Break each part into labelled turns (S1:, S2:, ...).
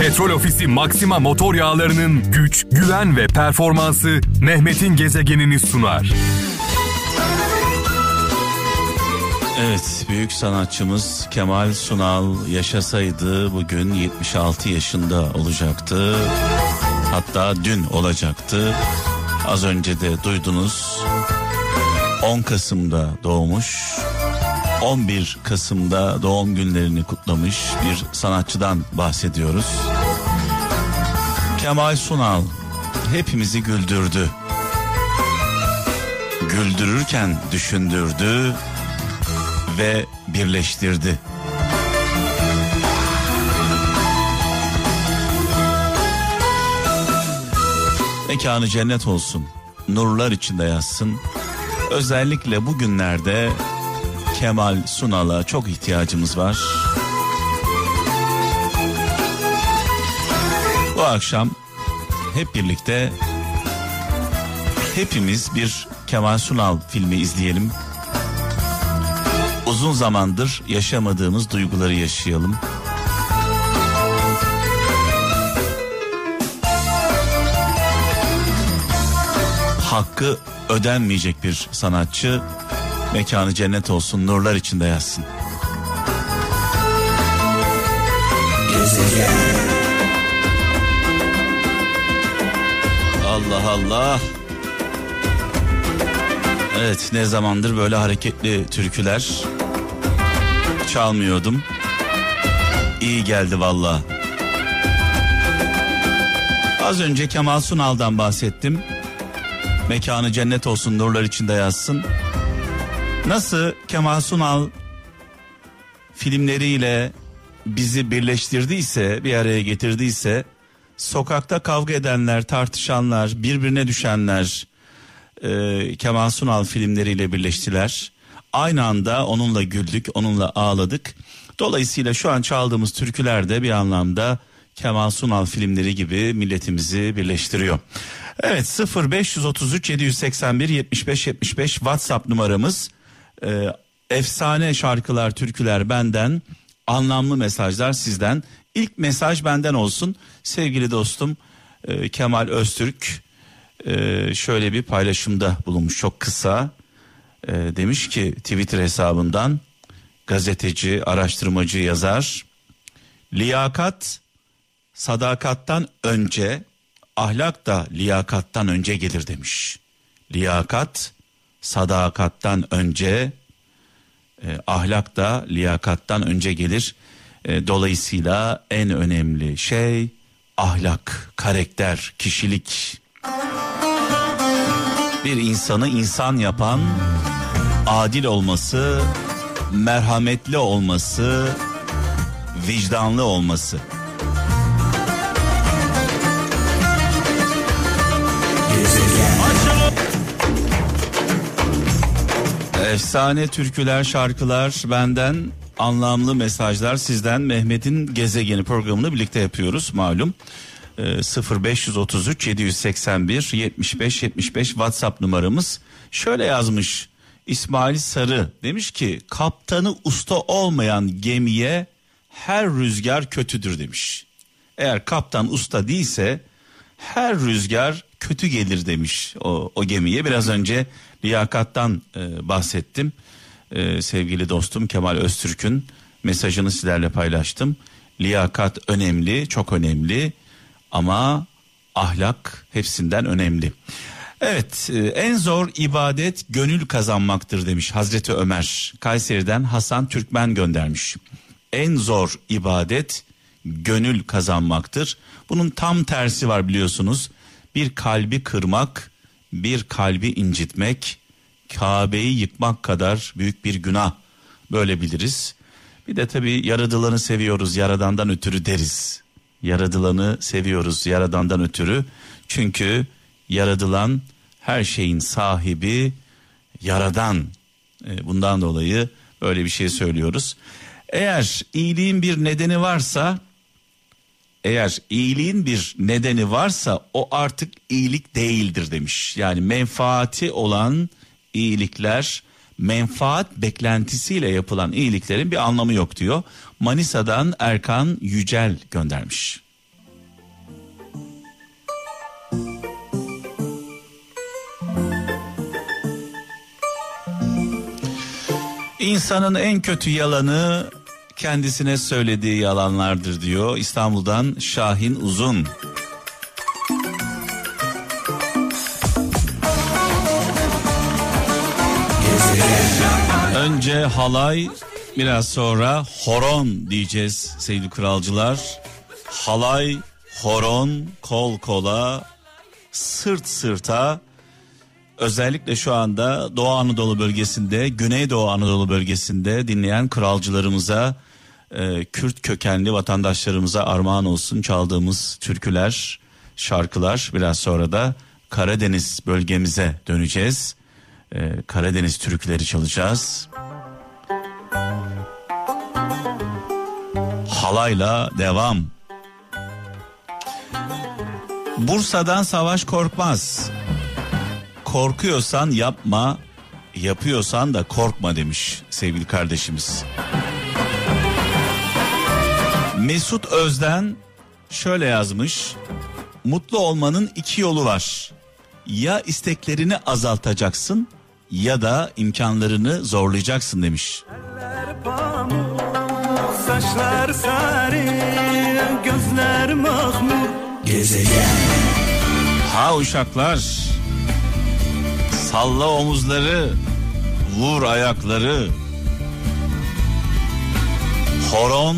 S1: Petrol Ofisi Maxima motor yağlarının güç, güven ve performansı Mehmet'in gezegenini sunar.
S2: Evet, büyük sanatçımız Kemal Sunal yaşasaydı bugün 76 yaşında olacaktı. Hatta dün olacaktı. Az önce de duydunuz. 10 Kasım'da doğmuş. 11 Kasım'da doğum günlerini kutlamış bir sanatçıdan bahsediyoruz. Kemal Sunal hepimizi güldürdü. Güldürürken düşündürdü ve birleştirdi. Mekanı cennet olsun. Nurlar içinde yazsın. Özellikle bugünlerde Kemal Sunal'a çok ihtiyacımız var. Bu akşam hep birlikte hepimiz bir Kemal Sunal filmi izleyelim. Uzun zamandır yaşamadığımız duyguları yaşayalım. Hakkı ödenmeyecek bir sanatçı mekanı cennet olsun nurlar içinde yatsın. Allah Allah. Evet ne zamandır böyle hareketli türküler çalmıyordum. İyi geldi valla. Az önce Kemal Sunal'dan bahsettim. Mekanı cennet olsun nurlar içinde yazsın. Nasıl Kemal Sunal filmleriyle bizi birleştirdiyse, bir araya getirdiyse, sokakta kavga edenler, tartışanlar, birbirine düşenler e, Kemal Sunal filmleriyle birleştiler. Aynı anda onunla güldük, onunla ağladık. Dolayısıyla şu an çaldığımız türküler de bir anlamda Kemal Sunal filmleri gibi milletimizi birleştiriyor. Evet 0533 781 75 75 WhatsApp numaramız. Ee, efsane şarkılar, türküler benden, anlamlı mesajlar sizden. İlk mesaj benden olsun. Sevgili dostum e, Kemal Öztürk e, şöyle bir paylaşımda bulunmuş çok kısa. E, demiş ki Twitter hesabından gazeteci, araştırmacı, yazar. Liyakat sadakattan önce, ahlak da liyakattan önce gelir demiş. Liyakat sadakattan önce, e, ahlak da liyakattan önce gelir. E, dolayısıyla en önemli şey ahlak, karakter, kişilik. Bir insanı insan yapan adil olması, merhametli olması, vicdanlı olması. Efsane türküler, şarkılar benden, anlamlı mesajlar sizden Mehmet'in Gezegeni programını birlikte yapıyoruz malum. Ee, 0533 781 75 75 WhatsApp numaramız. Şöyle yazmış İsmail Sarı demiş ki kaptanı usta olmayan gemiye her rüzgar kötüdür demiş. Eğer kaptan usta değilse her rüzgar kötü gelir demiş o, o gemiye. Biraz önce liyakattan e, bahsettim. E, sevgili dostum Kemal Öztürk'ün mesajını sizlerle paylaştım. Liyakat önemli, çok önemli ama ahlak hepsinden önemli. Evet e, en zor ibadet gönül kazanmaktır demiş Hazreti Ömer. Kayseri'den Hasan Türkmen göndermiş. En zor ibadet gönül kazanmaktır. Bunun tam tersi var biliyorsunuz. Bir kalbi kırmak, bir kalbi incitmek, Kabe'yi yıkmak kadar büyük bir günah. Böyle biliriz. Bir de tabii yaradılanı seviyoruz, yaradandan ötürü deriz. Yaradılanı seviyoruz, yaradandan ötürü. Çünkü yaradılan her şeyin sahibi yaradan. E, bundan dolayı böyle bir şey söylüyoruz. Eğer iyiliğin bir nedeni varsa eğer iyiliğin bir nedeni varsa o artık iyilik değildir demiş. Yani menfaati olan iyilikler menfaat beklentisiyle yapılan iyiliklerin bir anlamı yok diyor. Manisa'dan Erkan Yücel göndermiş. İnsanın en kötü yalanı kendisine söylediği yalanlardır diyor. İstanbul'dan Şahin Uzun. Önce halay biraz sonra horon diyeceğiz sevgili kralcılar. Halay, horon, kol kola, sırt sırta özellikle şu anda Doğu Anadolu bölgesinde, Güneydoğu Anadolu bölgesinde dinleyen kralcılarımıza, e, Kürt kökenli vatandaşlarımıza armağan olsun çaldığımız türküler, şarkılar. Biraz sonra da Karadeniz bölgemize döneceğiz. E, Karadeniz türküleri çalacağız. Halayla devam. Bursa'dan Savaş Korkmaz korkuyorsan yapma, yapıyorsan da korkma demiş sevgili kardeşimiz. Mesut Özden şöyle yazmış. Mutlu olmanın iki yolu var. Ya isteklerini azaltacaksın ya da imkanlarını zorlayacaksın demiş. Pamuk, saçlar sarı, gözler mahmur. Gezegen. Ha uşaklar. Salla omuzları, vur ayakları. Horon,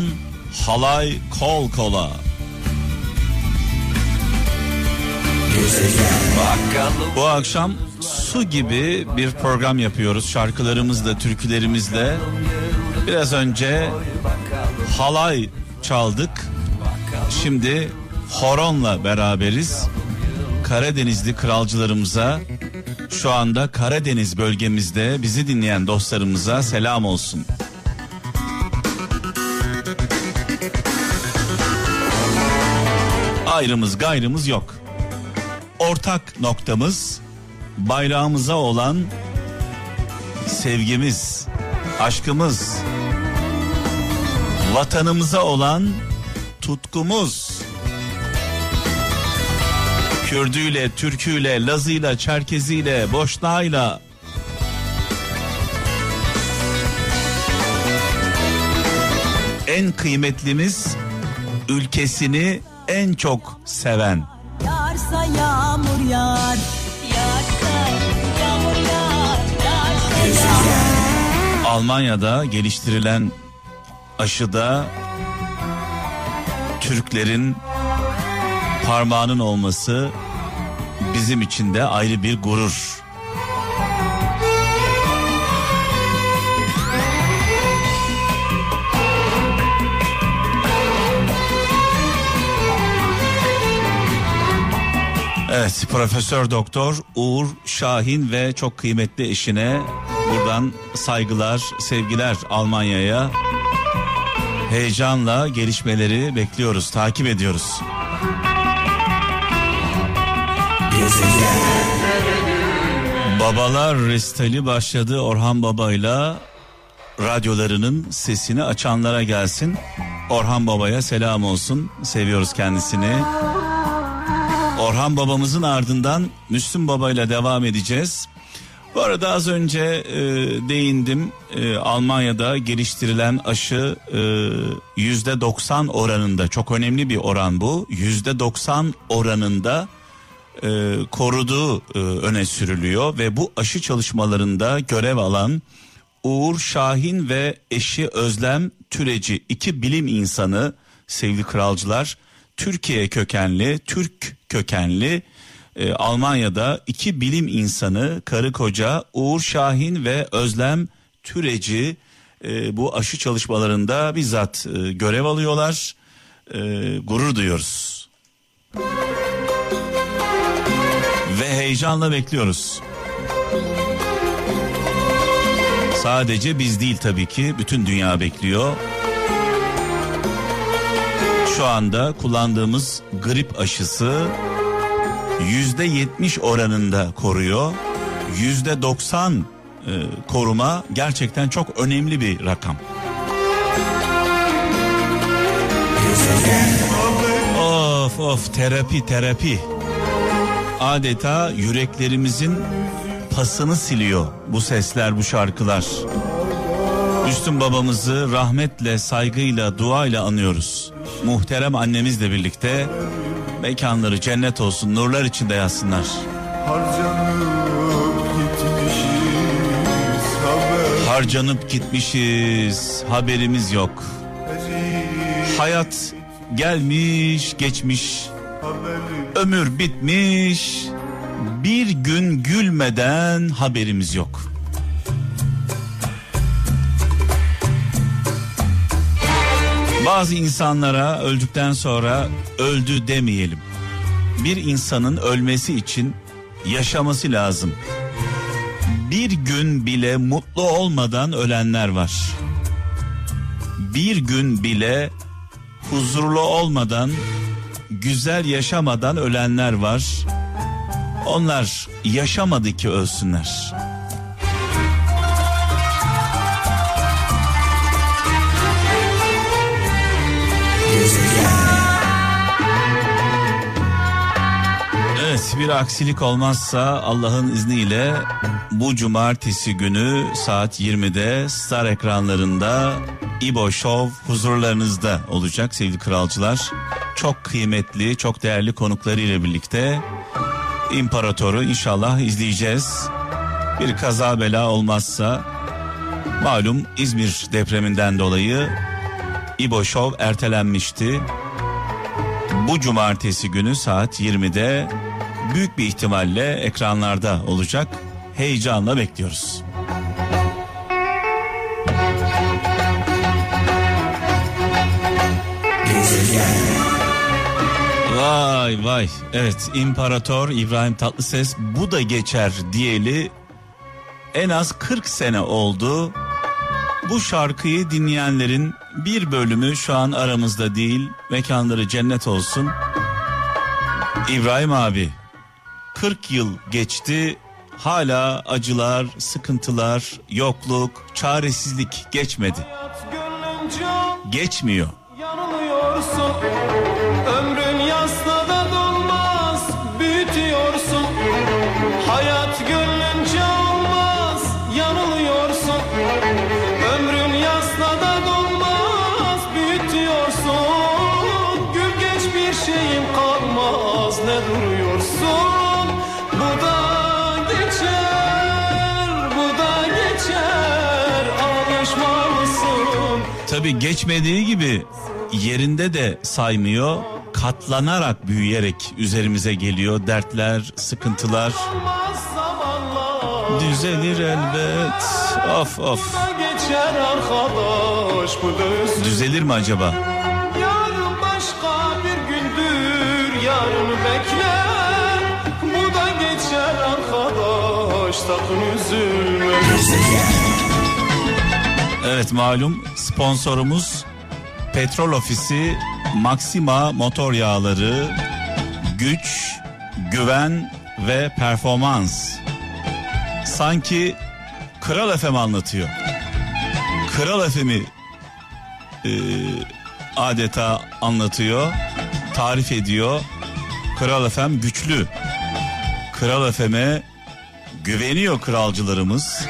S2: halay, kol kola. Bu akşam su gibi bir program yapıyoruz şarkılarımızla, türkülerimizle. Biraz önce halay çaldık. Şimdi horonla beraberiz. Karadenizli kralcılarımıza şu anda Karadeniz bölgemizde bizi dinleyen dostlarımıza selam olsun. Ayrımız gayrımız yok. Ortak noktamız bayrağımıza olan sevgimiz, aşkımız, vatanımıza olan tutkumuz. Kürdüyle, Türküyle, Lazıyla, Çerkeziyle, Boşnağıyla en kıymetlimiz ülkesini en çok seven. Yarsa yağmur yağar, yarsa yağmur yağar, yarsa yağmur. Almanya'da geliştirilen aşıda Türklerin parmağının olması bizim için de ayrı bir gurur. Evet Profesör Doktor Uğur Şahin ve çok kıymetli eşine buradan saygılar, sevgiler Almanya'ya. Heyecanla gelişmeleri bekliyoruz, takip ediyoruz. Babalar restali başladı Orhan Baba'yla radyolarının sesini açanlara gelsin. Orhan Baba'ya selam olsun. Seviyoruz kendisini. Orhan babamızın ardından Müslüm Baba'yla devam edeceğiz. Bu arada az önce e, değindim e, Almanya'da geliştirilen aşı e, yüzde 90 oranında çok önemli bir oran bu yüzde 90 oranında e, koruduğu e, öne sürülüyor ve bu aşı çalışmalarında görev alan Uğur Şahin ve eşi Özlem Türeci iki bilim insanı sevgili kralcılar Türkiye kökenli Türk kökenli e, Almanya'da iki bilim insanı karı koca Uğur Şahin ve Özlem Türeci e, bu aşı çalışmalarında bizzat e, görev alıyorlar e, gurur duyuyoruz ve heyecanla bekliyoruz. Sadece biz değil tabii ki bütün dünya bekliyor. Şu anda kullandığımız grip aşısı yüzde yetmiş oranında koruyor. Yüzde doksan e, koruma gerçekten çok önemli bir rakam. Of of terapi terapi. Adeta yüreklerimizin pasını siliyor bu sesler bu şarkılar. Müslüm babamızı rahmetle, saygıyla, duayla anıyoruz. Muhterem annemizle birlikte mekanları cennet olsun, nurlar içinde yatsınlar. Harcanıp gitmişiz, haberimiz yok. Hayat gelmiş, geçmiş. Ömür bitmiş. Bir gün gülmeden haberimiz yok. Bazı insanlara öldükten sonra öldü demeyelim. Bir insanın ölmesi için yaşaması lazım. Bir gün bile mutlu olmadan ölenler var. Bir gün bile huzurlu olmadan, güzel yaşamadan ölenler var. Onlar yaşamadı ki ölsünler. Bir aksilik olmazsa Allah'ın izniyle bu cumartesi günü saat 20'de Star ekranlarında İbo Show huzurlarınızda olacak sevgili kralcılar. Çok kıymetli, çok değerli konuklarıyla birlikte İmparatoru inşallah izleyeceğiz. Bir kaza bela olmazsa malum İzmir depreminden dolayı İbo Show ertelenmişti. Bu cumartesi günü saat 20'de büyük bir ihtimalle ekranlarda olacak. Heyecanla bekliyoruz. Vay vay. Evet İmparator İbrahim Tatlıses bu da geçer diyeli en az 40 sene oldu. Bu şarkıyı dinleyenlerin bir bölümü şu an aramızda değil. Mekanları cennet olsun. İbrahim abi 40 yıl geçti. Hala acılar, sıkıntılar, yokluk, çaresizlik geçmedi. Geçmiyor. Yanılıyorsun. Alışmalısın. Tabi geçmediği gibi yerinde de saymıyor. Katlanarak büyüyerek üzerimize geliyor dertler, sıkıntılar. Düzelir elbet. Of of. Düzelir mi acaba? Yarın başka bir gündür yarın bekle. Bu da geçer arkadaş sakın üzülme. Evet malum sponsorumuz Petrol Ofisi Maxima Motor Yağları güç, güven ve performans. Sanki Kral FM anlatıyor. Kral FM'i e, adeta anlatıyor, tarif ediyor. Kral FM güçlü. Kral FM'e güveniyor kralcılarımız.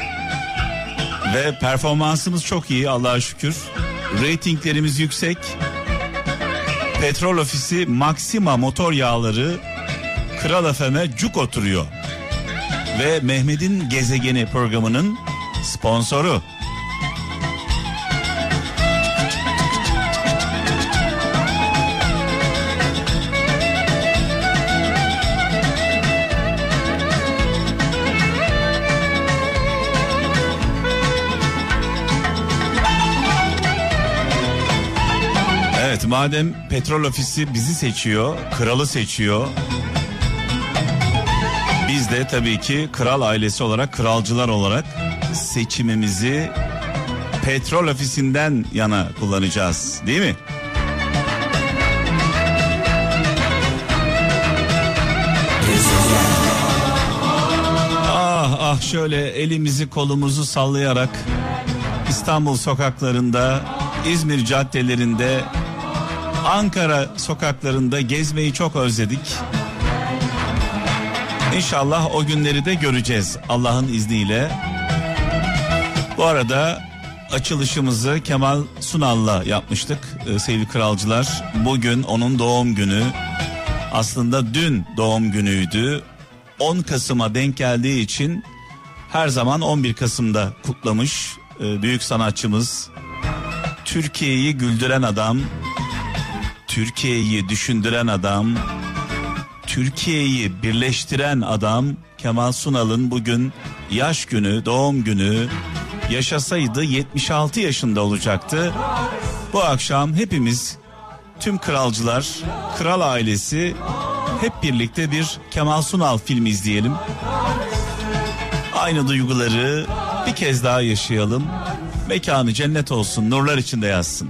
S2: Ve performansımız çok iyi Allah'a şükür. Ratinglerimiz yüksek. Petrol ofisi Maxima motor yağları Kral FM'e cuk oturuyor. Ve Mehmet'in gezegeni programının sponsoru. Madem petrol ofisi bizi seçiyor, kralı seçiyor. Biz de tabii ki kral ailesi olarak, kralcılar olarak seçimimizi petrol ofisinden yana kullanacağız değil mi? Ah ah şöyle elimizi kolumuzu sallayarak İstanbul sokaklarında, İzmir caddelerinde Ankara sokaklarında gezmeyi çok özledik. İnşallah o günleri de göreceğiz Allah'ın izniyle. Bu arada açılışımızı Kemal Sunal'la yapmıştık ee, sevgili kralcılar. Bugün onun doğum günü. Aslında dün doğum günüydü. 10 Kasım'a denk geldiği için her zaman 11 Kasım'da kutlamış e, büyük sanatçımız. Türkiye'yi güldüren adam, Türkiye'yi düşündüren adam, Türkiye'yi birleştiren adam Kemal Sunal'ın bugün yaş günü, doğum günü yaşasaydı 76 yaşında olacaktı. Bu akşam hepimiz tüm kralcılar, kral ailesi hep birlikte bir Kemal Sunal filmi izleyelim. Aynı duyguları bir kez daha yaşayalım. Mekanı cennet olsun, nurlar içinde yazsın.